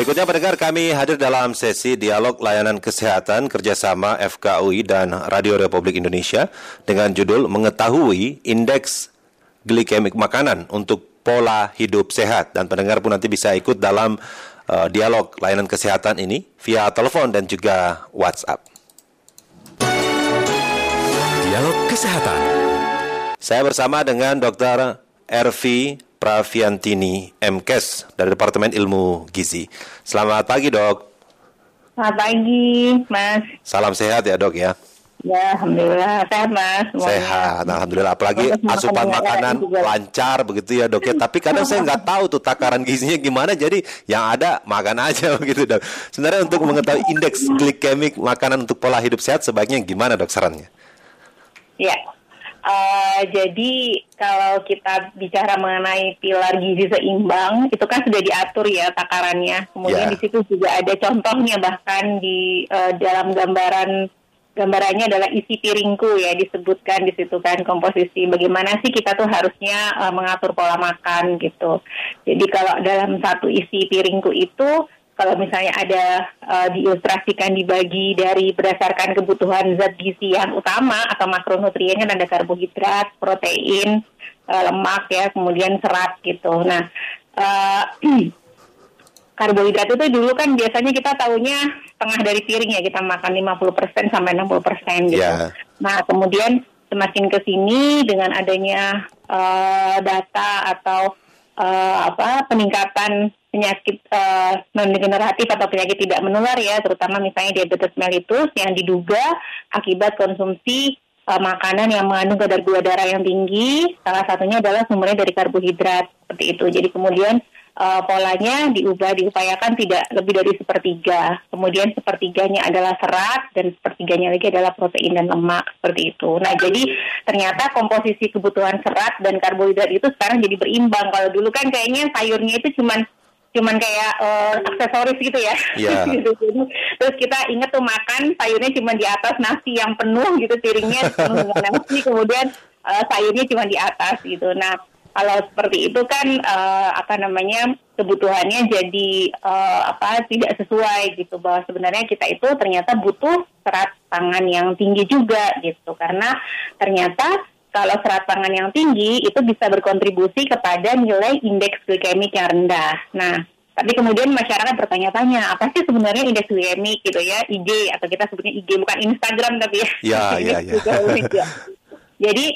Berikutnya pendengar kami hadir dalam sesi dialog layanan kesehatan kerjasama FKUI dan Radio Republik Indonesia dengan judul mengetahui indeks glikemik makanan untuk pola hidup sehat dan pendengar pun nanti bisa ikut dalam uh, dialog layanan kesehatan ini via telepon dan juga WhatsApp. Dialog Kesehatan. Saya bersama dengan Dr. Ervi Praviantini MKes dari Departemen Ilmu Gizi. Selamat pagi dok. Selamat pagi Mas. Salam sehat ya dok ya. Ya, alhamdulillah sehat mas. Semuanya. Sehat, alhamdulillah. Apalagi asupan makanan lancar begitu ya dok ya. Tapi kadang saya nggak tahu tuh takaran gizinya gimana. Jadi yang ada makan aja begitu dok. Sebenarnya untuk mengetahui indeks glikemik makanan untuk pola hidup sehat sebaiknya gimana dok sarannya? Ya, Uh, jadi kalau kita bicara mengenai pilar gizi seimbang itu kan sudah diatur ya takarannya. Kemudian yeah. di situ juga ada contohnya bahkan di uh, dalam gambaran gambarannya adalah isi piringku ya disebutkan di situ kan komposisi bagaimana sih kita tuh harusnya uh, mengatur pola makan gitu. Jadi kalau dalam satu isi piringku itu kalau misalnya ada uh, diilustrasikan dibagi dari berdasarkan kebutuhan zat gizi yang utama atau makronutrien kan ada karbohidrat, protein, uh, lemak ya, kemudian serat gitu. Nah, uh, karbohidrat itu dulu kan biasanya kita tahunya tengah dari piring ya kita makan 50% sampai 60% gitu. Yeah. Nah, kemudian semakin ke sini dengan adanya uh, data atau uh, apa peningkatan penyakit uh, non degeneratif atau penyakit tidak menular ya, terutama misalnya diabetes mellitus yang diduga akibat konsumsi uh, makanan yang mengandung kadar gula darah yang tinggi. Salah satunya adalah sumbernya dari karbohidrat seperti itu. Jadi kemudian uh, polanya diubah diupayakan tidak lebih dari sepertiga. Kemudian sepertiganya adalah serat dan sepertiganya lagi adalah protein dan lemak seperti itu. Nah jadi ternyata komposisi kebutuhan serat dan karbohidrat itu sekarang jadi berimbang. Kalau dulu kan kayaknya sayurnya itu cuman cuman kayak uh, aksesoris gitu ya. Yeah. gitu. Terus kita inget tuh makan sayurnya cuma di atas nasi yang penuh gitu piringnya penuh dengan nasi kemudian uh, sayurnya cuma di atas gitu. Nah kalau seperti itu kan uh, apa namanya kebutuhannya jadi uh, apa tidak sesuai gitu bahwa sebenarnya kita itu ternyata butuh serat pangan yang tinggi juga gitu karena ternyata kalau serat pangan yang tinggi itu bisa berkontribusi kepada nilai indeks glikemik yang rendah. Nah, tapi kemudian masyarakat bertanya-tanya, apa sih sebenarnya indeks glikemik gitu ya, IG atau kita sebutnya IG bukan Instagram tapi ya. Iya, iya, iya. Jadi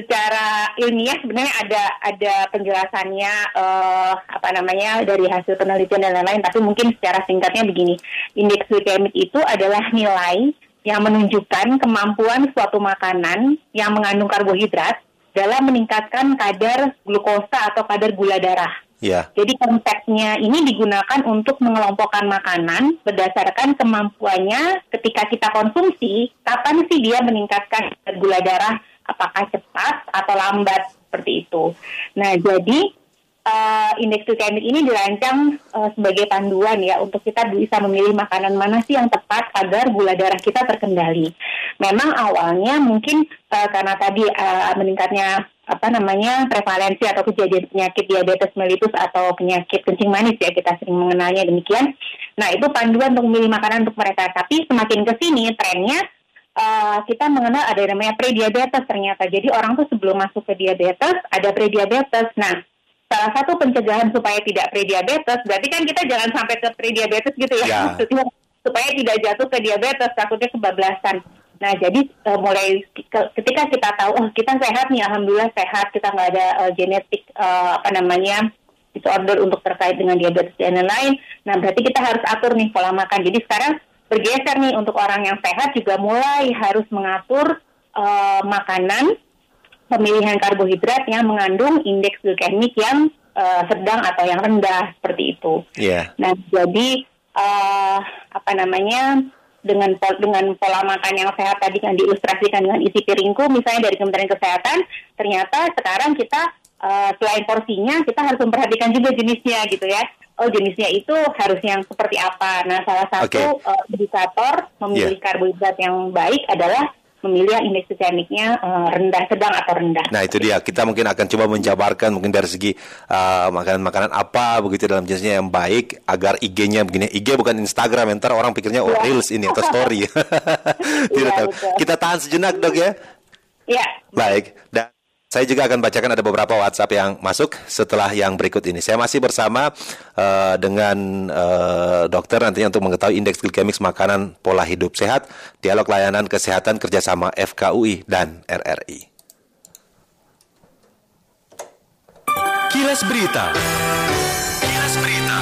secara ilmiah sebenarnya ada ada penjelasannya uh, apa namanya dari hasil penelitian dan lain-lain, tapi mungkin secara singkatnya begini, indeks glikemik itu adalah nilai yang menunjukkan kemampuan suatu makanan yang mengandung karbohidrat dalam meningkatkan kadar glukosa atau kadar gula darah. Yeah. Jadi konsepnya ini digunakan untuk mengelompokkan makanan berdasarkan kemampuannya ketika kita konsumsi, kapan sih dia meningkatkan gula darah, apakah cepat atau lambat seperti itu. Nah, jadi uh, indeks glikemik ini dirancang uh, sebagai panduan ya untuk kita bisa memilih makanan mana sih yang tepat agar gula darah kita terkendali. Memang awalnya mungkin uh, karena tadi uh, meningkatnya apa namanya prevalensi atau kejadian penyakit diabetes mellitus atau penyakit kencing manis ya kita sering mengenalnya demikian. Nah itu panduan untuk memilih makanan untuk mereka. Tapi semakin ke sini trennya uh, kita mengenal ada namanya prediabetes ternyata. Jadi orang tuh sebelum masuk ke diabetes ada prediabetes. Nah salah satu pencegahan supaya tidak prediabetes berarti kan kita jangan sampai ke prediabetes gitu ya, ya. maksudnya supaya tidak jatuh ke diabetes takutnya kebablasan. Nah jadi uh, mulai ke, ketika kita tahu oh kita sehat nih alhamdulillah sehat kita nggak ada uh, genetik uh, apa namanya disorder untuk terkait dengan diabetes dan lain-lain. Nah berarti kita harus atur nih pola makan. Jadi sekarang bergeser nih untuk orang yang sehat juga mulai harus mengatur uh, makanan pemilihan karbohidrat yang mengandung indeks glikemik yang uh, sedang atau yang rendah seperti itu. Yeah. Nah, jadi uh, apa namanya dengan dengan pola makan yang sehat tadi yang diilustrasikan dengan isi piringku misalnya dari Kementerian Kesehatan ternyata sekarang kita uh, selain porsinya kita harus memperhatikan juga jenisnya gitu ya oh jenisnya itu harus yang seperti apa nah salah satu okay. uh, indikator memilih yeah. karbohidrat yang baik adalah memilih yang indeks glikemiknya uh, rendah, sedang atau rendah. Nah itu dia, kita mungkin akan coba menjabarkan mungkin dari segi makanan makanan-makanan apa begitu dalam jenisnya yang baik agar IG-nya begini. IG bukan Instagram, ntar orang pikirnya oh ya. reels ini atau story. Tidak ya, tahu. Kita tahan sejenak dok ya. Iya. Baik. Dan saya juga akan bacakan ada beberapa WhatsApp yang masuk setelah yang berikut ini. Saya masih bersama uh, dengan uh, dokter nantinya untuk mengetahui indeks glikemik makanan pola hidup sehat, dialog layanan kesehatan kerjasama FKUI dan RRI. Kilas Berita. Kilas Berita.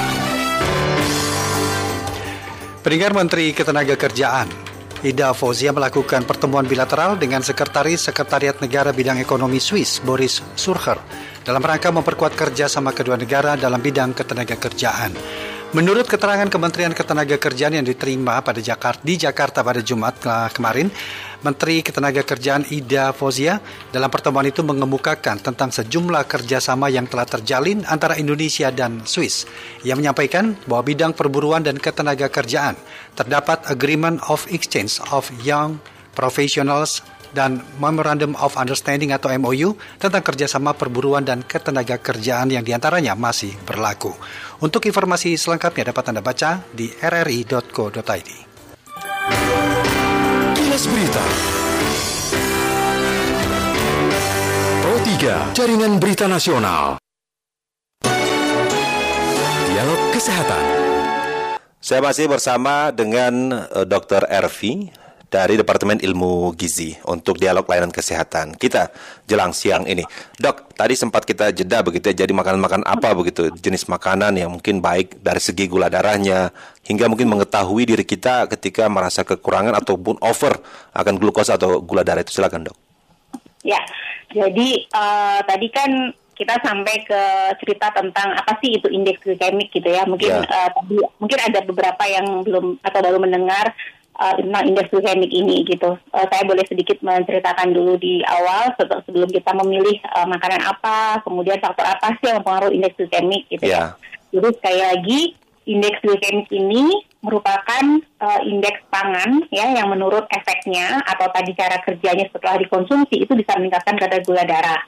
Pendengar Menteri Ketenagakerjaan Ida Fauzia melakukan pertemuan bilateral dengan Sekretaris Sekretariat Negara Bidang Ekonomi Swiss, Boris Surcher, dalam rangka memperkuat kerjasama kedua negara dalam bidang ketenagakerjaan. Menurut keterangan Kementerian Ketenagakerjaan yang diterima pada Jakarta di Jakarta pada Jumat kemarin, Menteri Ketenagakerjaan Ida Fozia dalam pertemuan itu mengemukakan tentang sejumlah kerjasama yang telah terjalin antara Indonesia dan Swiss. Ia menyampaikan bahwa bidang perburuan dan ketenagakerjaan terdapat Agreement of Exchange of Young Professionals dan Memorandum of Understanding atau MOU tentang kerjasama perburuan dan ketenaga kerjaan yang di antaranya masih berlaku. Untuk informasi selengkapnya dapat Anda baca di rri.co.id. Kilas Berita Pro 3 Jaringan Berita Nasional Dialog Kesehatan Saya masih bersama dengan uh, eh, Dr. Ervi dari Departemen Ilmu Gizi untuk dialog layanan kesehatan kita jelang siang ini. Dok, tadi sempat kita jeda begitu ya, jadi makanan-makanan apa begitu, jenis makanan yang mungkin baik dari segi gula darahnya, hingga mungkin mengetahui diri kita ketika merasa kekurangan ataupun over akan glukosa atau gula darah itu. Silakan dok. Ya, jadi uh, tadi kan kita sampai ke cerita tentang apa sih itu indeks glikemik gitu ya. Mungkin yeah. Ya. uh, tadi mungkin ada beberapa yang belum atau baru mendengar uh, tentang indeks glikemik ini gitu. Uh, saya boleh sedikit menceritakan dulu di awal sebelum kita memilih uh, makanan apa, kemudian faktor apa sih yang mempengaruhi indeks glikemik gitu yeah. Jadi sekali lagi indeks glikemik ini merupakan uh, indeks pangan ya yang menurut efeknya atau tadi cara kerjanya setelah dikonsumsi itu bisa meningkatkan kadar gula darah.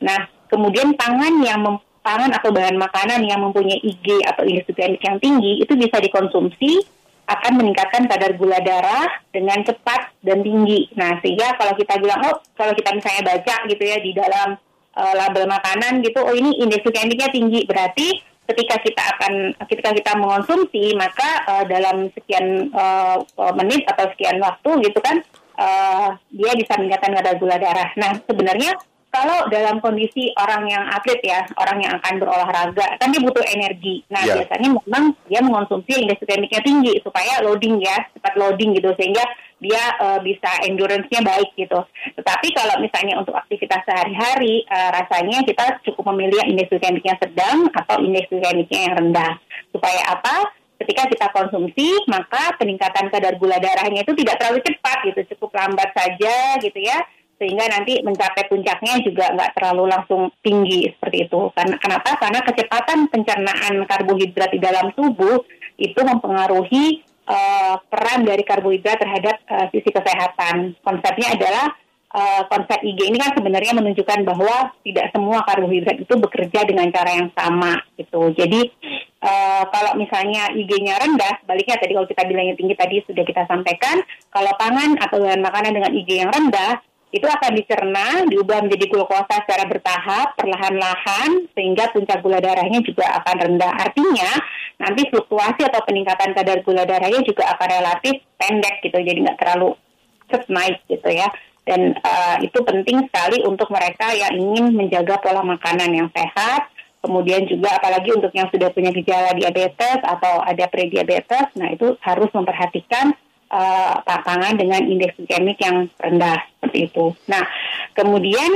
Nah, kemudian pangan yang pangan atau bahan makanan yang mempunyai IG atau indeks glikemik yang tinggi itu bisa dikonsumsi akan meningkatkan kadar gula darah dengan cepat dan tinggi. Nah, sehingga kalau kita bilang, oh, kalau kita misalnya baca gitu ya di dalam uh, label makanan gitu, oh ini indeks glikemiknya tinggi, berarti ketika kita akan ketika kita mengonsumsi maka uh, dalam sekian uh, menit atau sekian waktu gitu kan uh, dia bisa meningkatkan kadar gula darah. Nah, sebenarnya kalau dalam kondisi orang yang atlet ya, orang yang akan berolahraga, kan dia butuh energi. Nah, yeah. biasanya memang dia mengonsumsi indeks glikemiknya tinggi supaya loading ya, cepat loading gitu sehingga dia uh, bisa endurance-nya baik gitu. Tetapi kalau misalnya untuk aktivitas sehari-hari, uh, rasanya kita cukup memilih indeks glikemiknya sedang atau indeks glikemiknya yang rendah. Supaya apa? Ketika kita konsumsi, maka peningkatan kadar gula darahnya itu tidak terlalu cepat gitu, cukup lambat saja gitu ya sehingga nanti mencapai puncaknya juga nggak terlalu langsung tinggi seperti itu. Karena kenapa? Karena kecepatan pencernaan karbohidrat di dalam tubuh itu mempengaruhi uh, peran dari karbohidrat terhadap uh, sisi kesehatan. Konsepnya adalah uh, konsep IG ini kan sebenarnya menunjukkan bahwa tidak semua karbohidrat itu bekerja dengan cara yang sama gitu. Jadi uh, kalau misalnya IG-nya rendah, baliknya tadi kalau kita bilangnya tinggi tadi sudah kita sampaikan, kalau pangan atau makanan dengan IG yang rendah itu akan dicerna, diubah menjadi glukosa secara bertahap, perlahan-lahan, sehingga puncak gula darahnya juga akan rendah. Artinya, nanti fluktuasi atau peningkatan kadar gula darahnya juga akan relatif pendek gitu, jadi nggak terlalu set naik gitu ya. Dan uh, itu penting sekali untuk mereka yang ingin menjaga pola makanan yang sehat, kemudian juga apalagi untuk yang sudah punya gejala diabetes atau ada prediabetes, nah itu harus memperhatikan uh, pangan dengan indeks glikemik yang rendah seperti itu. Nah, kemudian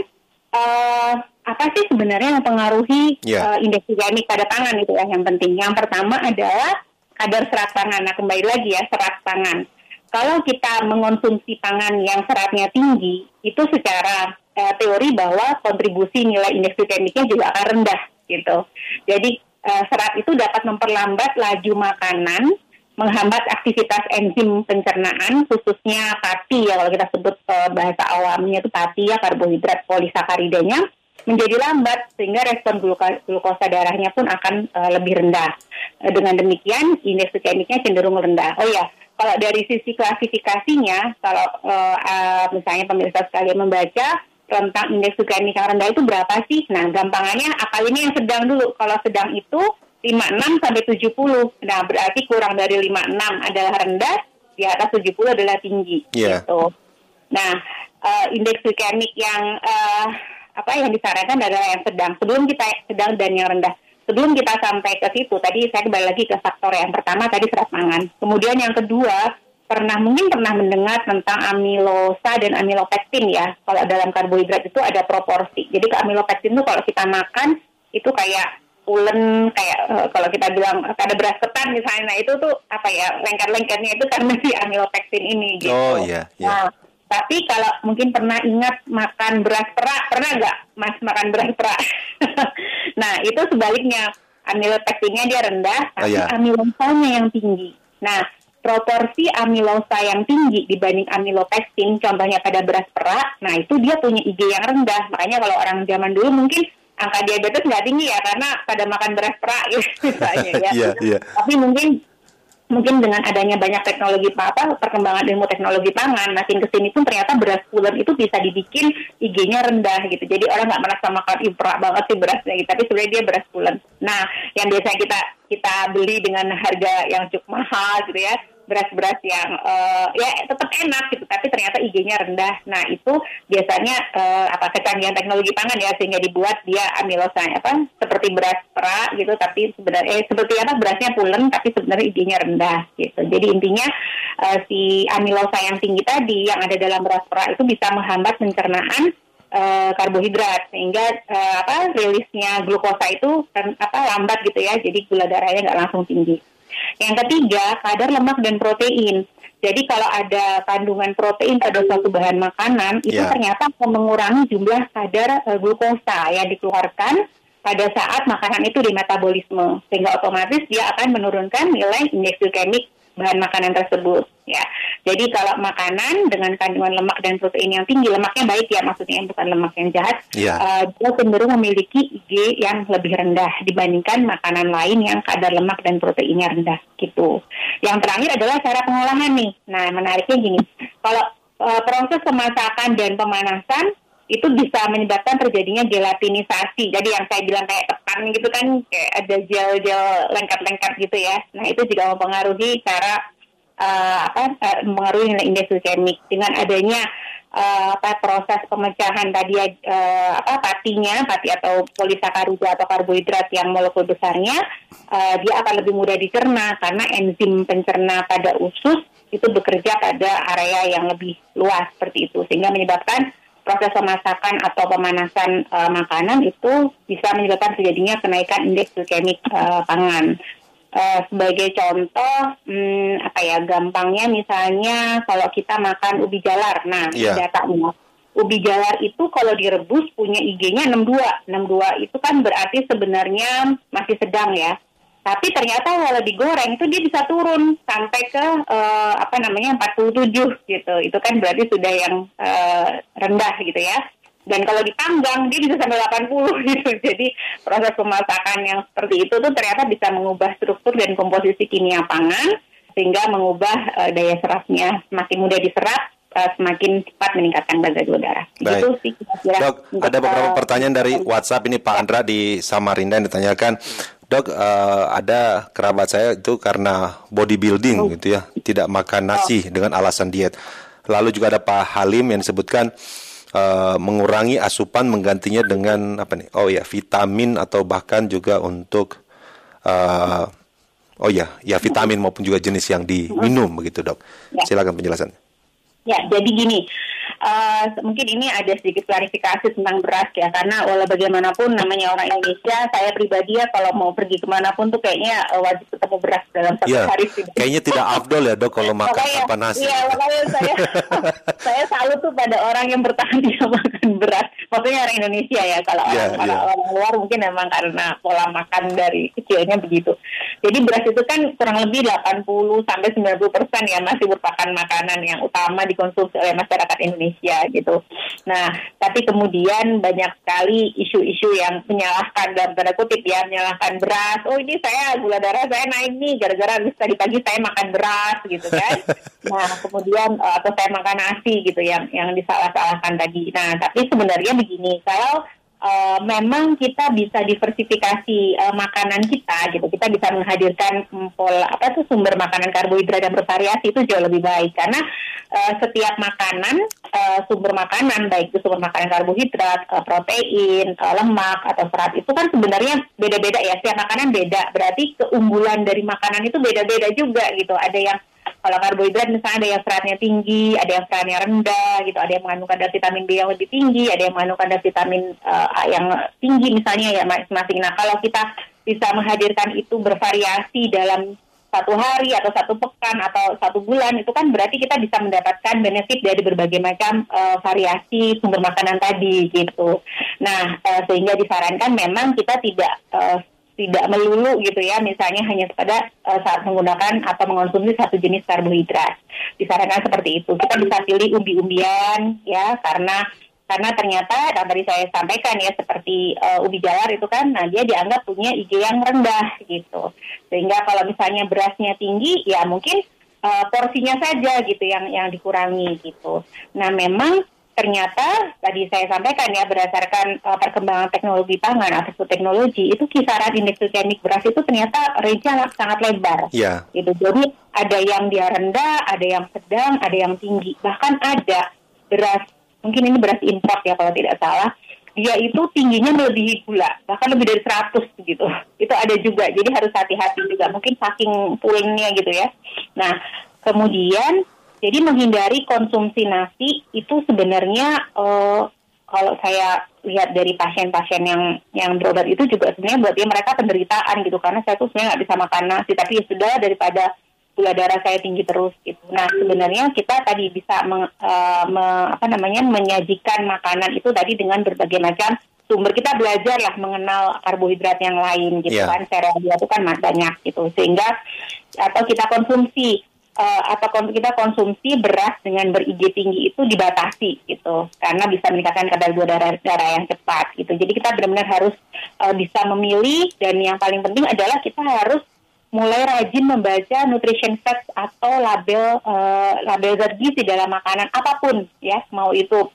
uh, apa sih sebenarnya yang mempengaruhi yeah. uh, indeks glikemik pada pangan itu ya yang penting. Yang pertama adalah kadar serat pangan. Nah, kembali lagi ya serat pangan. Kalau kita mengonsumsi pangan yang seratnya tinggi, itu secara uh, teori bahwa kontribusi nilai indeks glikemiknya juga akan rendah gitu. Jadi uh, serat itu dapat memperlambat laju makanan menghambat aktivitas enzim pencernaan khususnya pati ya kalau kita sebut uh, bahasa awamnya itu pati ya karbohidrat polisakaridanya menjadi lambat sehingga respon glukosa, darahnya pun akan uh, lebih rendah. Uh, dengan demikian indeks glikemiknya cenderung rendah. Oh ya, kalau dari sisi klasifikasinya kalau uh, uh, misalnya pemirsa sekalian membaca rentang indeks glikemik yang rendah itu berapa sih? Nah, gampangannya akal ini yang sedang dulu. Kalau sedang itu 56 sampai 70. Nah, berarti kurang dari 56 adalah rendah, di atas 70 adalah tinggi. Yeah. Gitu. Nah, uh, indeks glikemik yang uh, apa yang disarankan adalah yang sedang. Sebelum kita sedang dan yang rendah. Sebelum kita sampai ke situ, tadi saya kembali lagi ke faktor yang pertama tadi serat pangan. Kemudian yang kedua, pernah mungkin pernah mendengar tentang amilosa dan amilopektin ya. Kalau dalam karbohidrat itu ada proporsi. Jadi ke amilopektin itu kalau kita makan itu kayak ulen kayak uh, kalau kita bilang ada beras ketan misalnya nah itu tuh apa ya lengket-lengketnya itu karena si amilopektin ini gitu. Oh iya. iya. Nah, tapi kalau mungkin pernah ingat makan beras perak pernah nggak mas makan beras perak? nah itu sebaliknya amilopektinnya dia rendah Oh, tapi iya. amilosanya yang tinggi. Nah proporsi amilosa yang tinggi dibanding amilopektin contohnya pada beras perak, nah itu dia punya IG yang rendah. Makanya kalau orang zaman dulu mungkin angka diabetes nggak tinggi ya karena pada makan beras perak gitu misalnya ya. Iya, iya. Tapi mungkin mungkin dengan adanya banyak teknologi apa perkembangan ilmu teknologi pangan makin ke sini pun ternyata beras pulen itu bisa dibikin IG-nya rendah gitu jadi orang nggak merasa makan impra banget sih berasnya gitu tapi sebenarnya dia beras pulen nah yang biasanya kita kita beli dengan harga yang cukup mahal gitu ya beras-beras yang uh, ya tetap enak gitu tapi ternyata IG-nya rendah. Nah itu biasanya uh, apa kecanggihan teknologi pangan ya sehingga dibuat dia amilosa apa seperti beras perak gitu tapi sebenarnya eh, seperti apa berasnya pulen tapi sebenarnya IG-nya rendah gitu. Jadi intinya uh, si amilosa yang tinggi tadi yang ada dalam beras perak itu bisa menghambat pencernaan karbohidrat sehingga apa rilisnya glukosa itu kan, apa lambat gitu ya jadi gula darahnya nggak langsung tinggi yang ketiga, kadar lemak dan protein. Jadi kalau ada kandungan protein pada suatu bahan makanan, itu Ya. ternyata akan mengurangi jumlah kadar eh, glukosa yang dikeluarkan pada saat makanan itu di metabolisme. Sehingga otomatis dia akan menurunkan nilai indeks glikemik bahan makanan tersebut. Ya, jadi kalau makanan dengan kandungan lemak dan protein yang tinggi, lemaknya baik ya, maksudnya bukan lemak yang jahat, Iya. eh, dia cenderung memiliki IG yang lebih rendah dibandingkan makanan lain yang kadar lemak dan proteinnya rendah gitu. Yang terakhir adalah cara pengolahan nih. Nah, menariknya gini, kalau eh, proses pemasakan dan pemanasan itu bisa menyebabkan terjadinya gelatinisasi. Jadi yang saya bilang kayak ketan gitu kan, kayak ada gel-gel lengkap-lengkap gitu ya. Nah, itu juga mempengaruhi cara eh, apa eh, mempengaruhi nilai indeks glikemik dengan adanya eh, apa proses pemecahan tadi eh, apa patinya pati atau polisakarida atau karbohidrat yang molekul besarnya eh, dia akan lebih mudah dicerna karena enzim pencerna pada usus itu bekerja pada area yang lebih luas seperti itu sehingga menyebabkan proses pemasakan atau pemanasan eh, makanan itu bisa menyebabkan terjadinya kenaikan indeks glikemik eh, pangan. Eh, sebagai contoh, hmm, apa ya, gampangnya misalnya kalau kita makan ubi jalar, nah Iya. datanya. Ubi jalar itu kalau direbus punya IG-nya 62. 62 itu kan berarti sebenarnya masih sedang ya. Tapi ternyata kalau digoreng itu dia bisa turun sampai ke eh, apa namanya 47 gitu. Itu kan berarti sudah yang eh, rendah gitu ya. Dan kalau dipanggang dia bisa sampai 80 gitu. Jadi proses pemasakan yang seperti itu tuh ternyata bisa mengubah struktur dan komposisi kimia pangan sehingga mengubah eh, daya serapnya semakin mudah diserap eh, semakin cepat meningkatkan kadar gula darah. Baik. Gitu sih kira-kira. Dok, untuk, ada beberapa eh, pertanyaan dari WhatsApp ini Pak Andra di Samarinda yang ditanyakan, Dok, eh, ada kerabat saya itu karena bodybuilding gitu ya, tidak makan nasi dengan alasan diet. Lalu juga ada Pak Halim yang disebutkan eh, mengurangi asupan menggantinya dengan apa nih? Oh ya, vitamin atau bahkan juga untuk eh, oh ya, ya vitamin maupun juga jenis yang diminum begitu, Dok. Ya. Silakan penjelasan. Ya, jadi gini, eh, mungkin ini ada sedikit klarifikasi tentang beras ya, karena walau bagaimanapun namanya orang Indonesia, saya pribadi ya kalau mau pergi ke mana pun tuh kayaknya eh, wajib ketemu beras dalam satu Iya, hari sih. kayaknya tidak afdol ya, Dok, kalau makan Makanya- tanpa nasi. Iya, makanya saya saya salut tuh pada orang yang bertahan tidak makan beras. Maksudnya orang Indonesia ya, kalau Iya, orang, kalau iya. orang luar mungkin memang karena pola makan dari kecilnya begitu. Jadi beras itu kan kurang lebih 80 sampai 90 persen ya masih merupakan makanan yang utama dikonsumsi oleh masyarakat Indonesia gitu. Nah, tapi kemudian banyak sekali isu-isu yang menyalahkan dalam tanda kutip ya menyalahkan beras. Oh ini saya gula darah saya naik nih gara-gara habis tadi pagi saya makan beras gitu kan. nah kemudian eh, atau saya makan nasi gitu yang yang disalah-salahkan tadi. Nah tapi sebenarnya begini kalau uh, memang kita bisa diversifikasi uh, makanan kita gitu. Kita bisa menghadirkan pola apa tuh sumber makanan karbohidrat yang bervariasi itu jauh lebih baik. Karena uh, setiap makanan uh, sumber makanan baik itu sumber makanan karbohidrat uh, protein uh, lemak atau serat itu kan sebenarnya beda-beda ya. Setiap makanan beda. Berarti keunggulan dari makanan itu beda-beda juga gitu. Ada yang kalau karbohidrat misalnya ada yang seratnya tinggi, ada yang seratnya rendah, gitu, ada yang mengandung kadar vitamin B yang lebih tinggi, ada yang mengandung kadar vitamin uh, yang tinggi misalnya ya masing-masing. Nah kalau kita bisa menghadirkan itu bervariasi dalam satu hari atau satu pekan atau satu bulan itu kan berarti kita bisa mendapatkan benefit dari berbagai macam uh, variasi sumber makanan tadi gitu. Nah uh, sehingga disarankan memang kita tidak uh, tidak melulu gitu ya, misalnya hanya pada uh, saat menggunakan atau mengonsumsi satu jenis karbohidrat. Disarankan seperti itu. Kita bisa pilih umbi-umbian ya, karena karena ternyata yang tadi saya sampaikan ya seperti uh, ubi jalar itu kan, nah dia dianggap punya IG yang rendah gitu. Sehingga kalau misalnya berasnya tinggi, ya mungkin uh, porsinya saja gitu yang yang dikurangi gitu. Nah memang ternyata tadi saya sampaikan ya berdasarkan uh, perkembangan teknologi pangan atau teknologi itu kisaran indeks glikemik beras itu ternyata range sangat lebar. Yeah. Gitu. Jadi ada yang dia rendah, ada yang sedang, ada yang tinggi. Bahkan ada beras mungkin ini beras import ya kalau tidak salah. Dia itu tingginya melebihi gula, bahkan lebih dari 100 gitu. Itu ada juga. Jadi harus hati-hati juga. Mungkin saking pullingnya gitu ya. Nah, kemudian jadi menghindari konsumsi nasi itu sebenarnya uh, kalau saya lihat dari pasien-pasien yang yang berobat itu juga sebenarnya buat dia mereka penderitaan gitu karena saya tuh sebenarnya nggak bisa makan nasi tapi ya sudah daripada gula darah saya tinggi terus gitu. Nah sebenarnya kita tadi bisa meng, uh, me, apa namanya menyajikan makanan itu tadi dengan berbagai macam sumber kita belajar lah mengenal karbohidrat yang lain gitu yeah. kan sereal itu kan banyak gitu sehingga atau kita konsumsi uh, atau kita konsumsi beras dengan ber-IG tinggi itu dibatasi gitu karena bisa meningkatkan kadar gula darah, darah yang cepat gitu. Jadi kita benar-benar harus uh, bisa memilih dan yang paling penting adalah kita harus mulai rajin membaca nutrition facts atau label uh, label zat gizi dalam makanan apa pun ya mau itu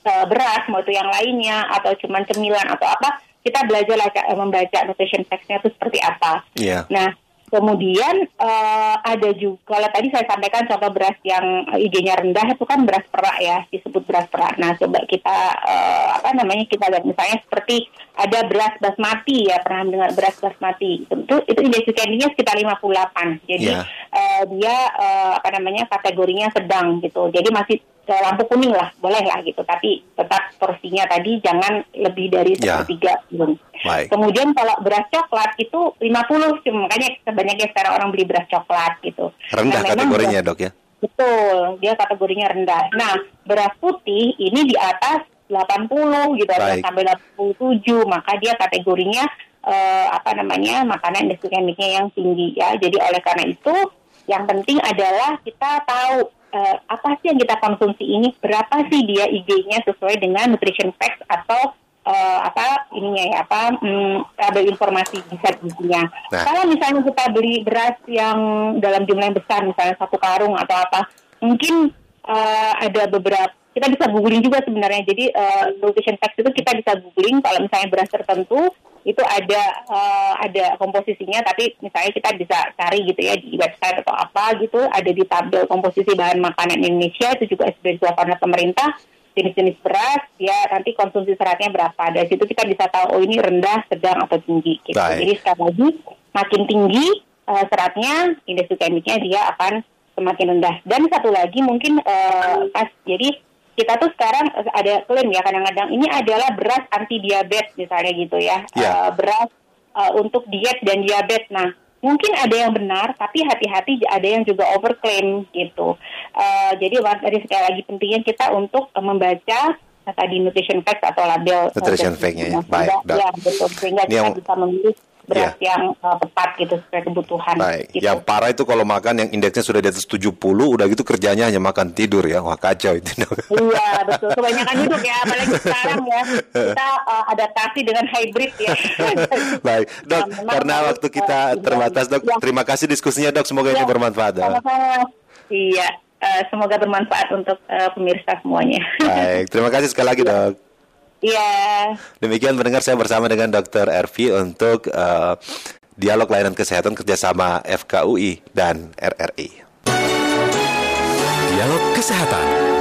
uh, beras mau itu yang lainnya atau cuman cemilan atau apa kita belajar membaca nutrition facts-nya itu seperti apa. Yeah. Nah Kemudian uh, ada juga, kalau tadi saya sampaikan contoh beras yang IG-nya rendah itu kan beras perak ya, disebut beras perak. Nah coba kita uh, apa namanya kita lihat misalnya seperti ada beras basmati ya, pernah dengar beras basmati. Tentu itu indeks glikeminya sekitar 58. Jadi yeah. uh, dia uh, apa namanya kategorinya sedang gitu. Jadi masih lampu kuning lah, boleh lah gitu. Tapi tetap porsinya tadi jangan lebih dari ya. sepertiga. Yeah. Kemudian kalau beras coklat itu 50, makanya banyaknya sekarang orang beli beras coklat gitu. Rendah nah, kategorinya beras, dok ya? Betul, dia kategorinya rendah. Nah, beras putih ini di atas 80 gitu, ada sampai 87, maka dia kategorinya uh, apa namanya makanan indeks yang tinggi ya. Jadi oleh karena itu yang penting adalah kita tahu uh, apa sih yang kita konsumsi ini, berapa sih dia IG-nya sesuai dengan nutrition facts atau uh, apa ininya ya apa um, ada informasi bisa gizinya. Nah. Kalau misalnya kita beli beras yang dalam jumlah yang besar, misalnya satu karung atau apa, mungkin uh, ada beberapa kita bisa googling juga sebenarnya. Jadi uh, nutrition facts itu kita bisa googling kalau misalnya beras tertentu itu ada uh, ada komposisinya tapi misalnya kita bisa cari gitu ya di website atau apa gitu ada di tabel komposisi bahan makanan Indonesia itu juga dikeluarkan oleh pemerintah jenis-jenis beras ya nanti konsumsi seratnya berapa. Dari situ kita bisa tahu oh ini rendah sedang atau tinggi gitu. Baik. jadi sekali lagi makin tinggi uh, seratnya indeks glikemiknya dia akan semakin rendah. Dan satu lagi mungkin uh, pas jadi kita tuh sekarang ada klaim ya kadang-kadang. Ini adalah beras anti diabetes misalnya gitu ya. Yeah. Ya. uh, beras uh, untuk diet dan diabetes. Nah mungkin ada yang benar tapi hati-hati ada yang juga overclaim gitu. Uh, jadi tadi sekali lagi pentingnya kita untuk uh, membaca tadi nutrition facts atau label nutrition uh, facts ya. baik ya betul. Sehingga kita yang... bisa memilih beras yeah. yang uh, tepat gitu sesuai kebutuhan. Baik. Gitu. Yang parah itu kalau makan yang indeksnya sudah di atas 70, udah gitu kerjanya hanya makan tidur ya. Wah kacau itu. iya betul. Kebanyakan duduk ya, apalagi sekarang ya kita uh, adaptasi dengan hybrid ya. Baik, dok. Nah, karena waktu kita terbatas, dok. Ya. Terima kasih diskusinya, dok. Semoga ya. ini bermanfaat. Sama-sama. Iya. Uh, semoga bermanfaat untuk uh, pemirsa semuanya. Baik, terima kasih sekali lagi, dok. Iya. Demikian mendengar saya bersama dengan Dr. Ervi untuk uh, dialog layanan kesehatan kerjasama FKUI dan RRI. Dialog Kesehatan.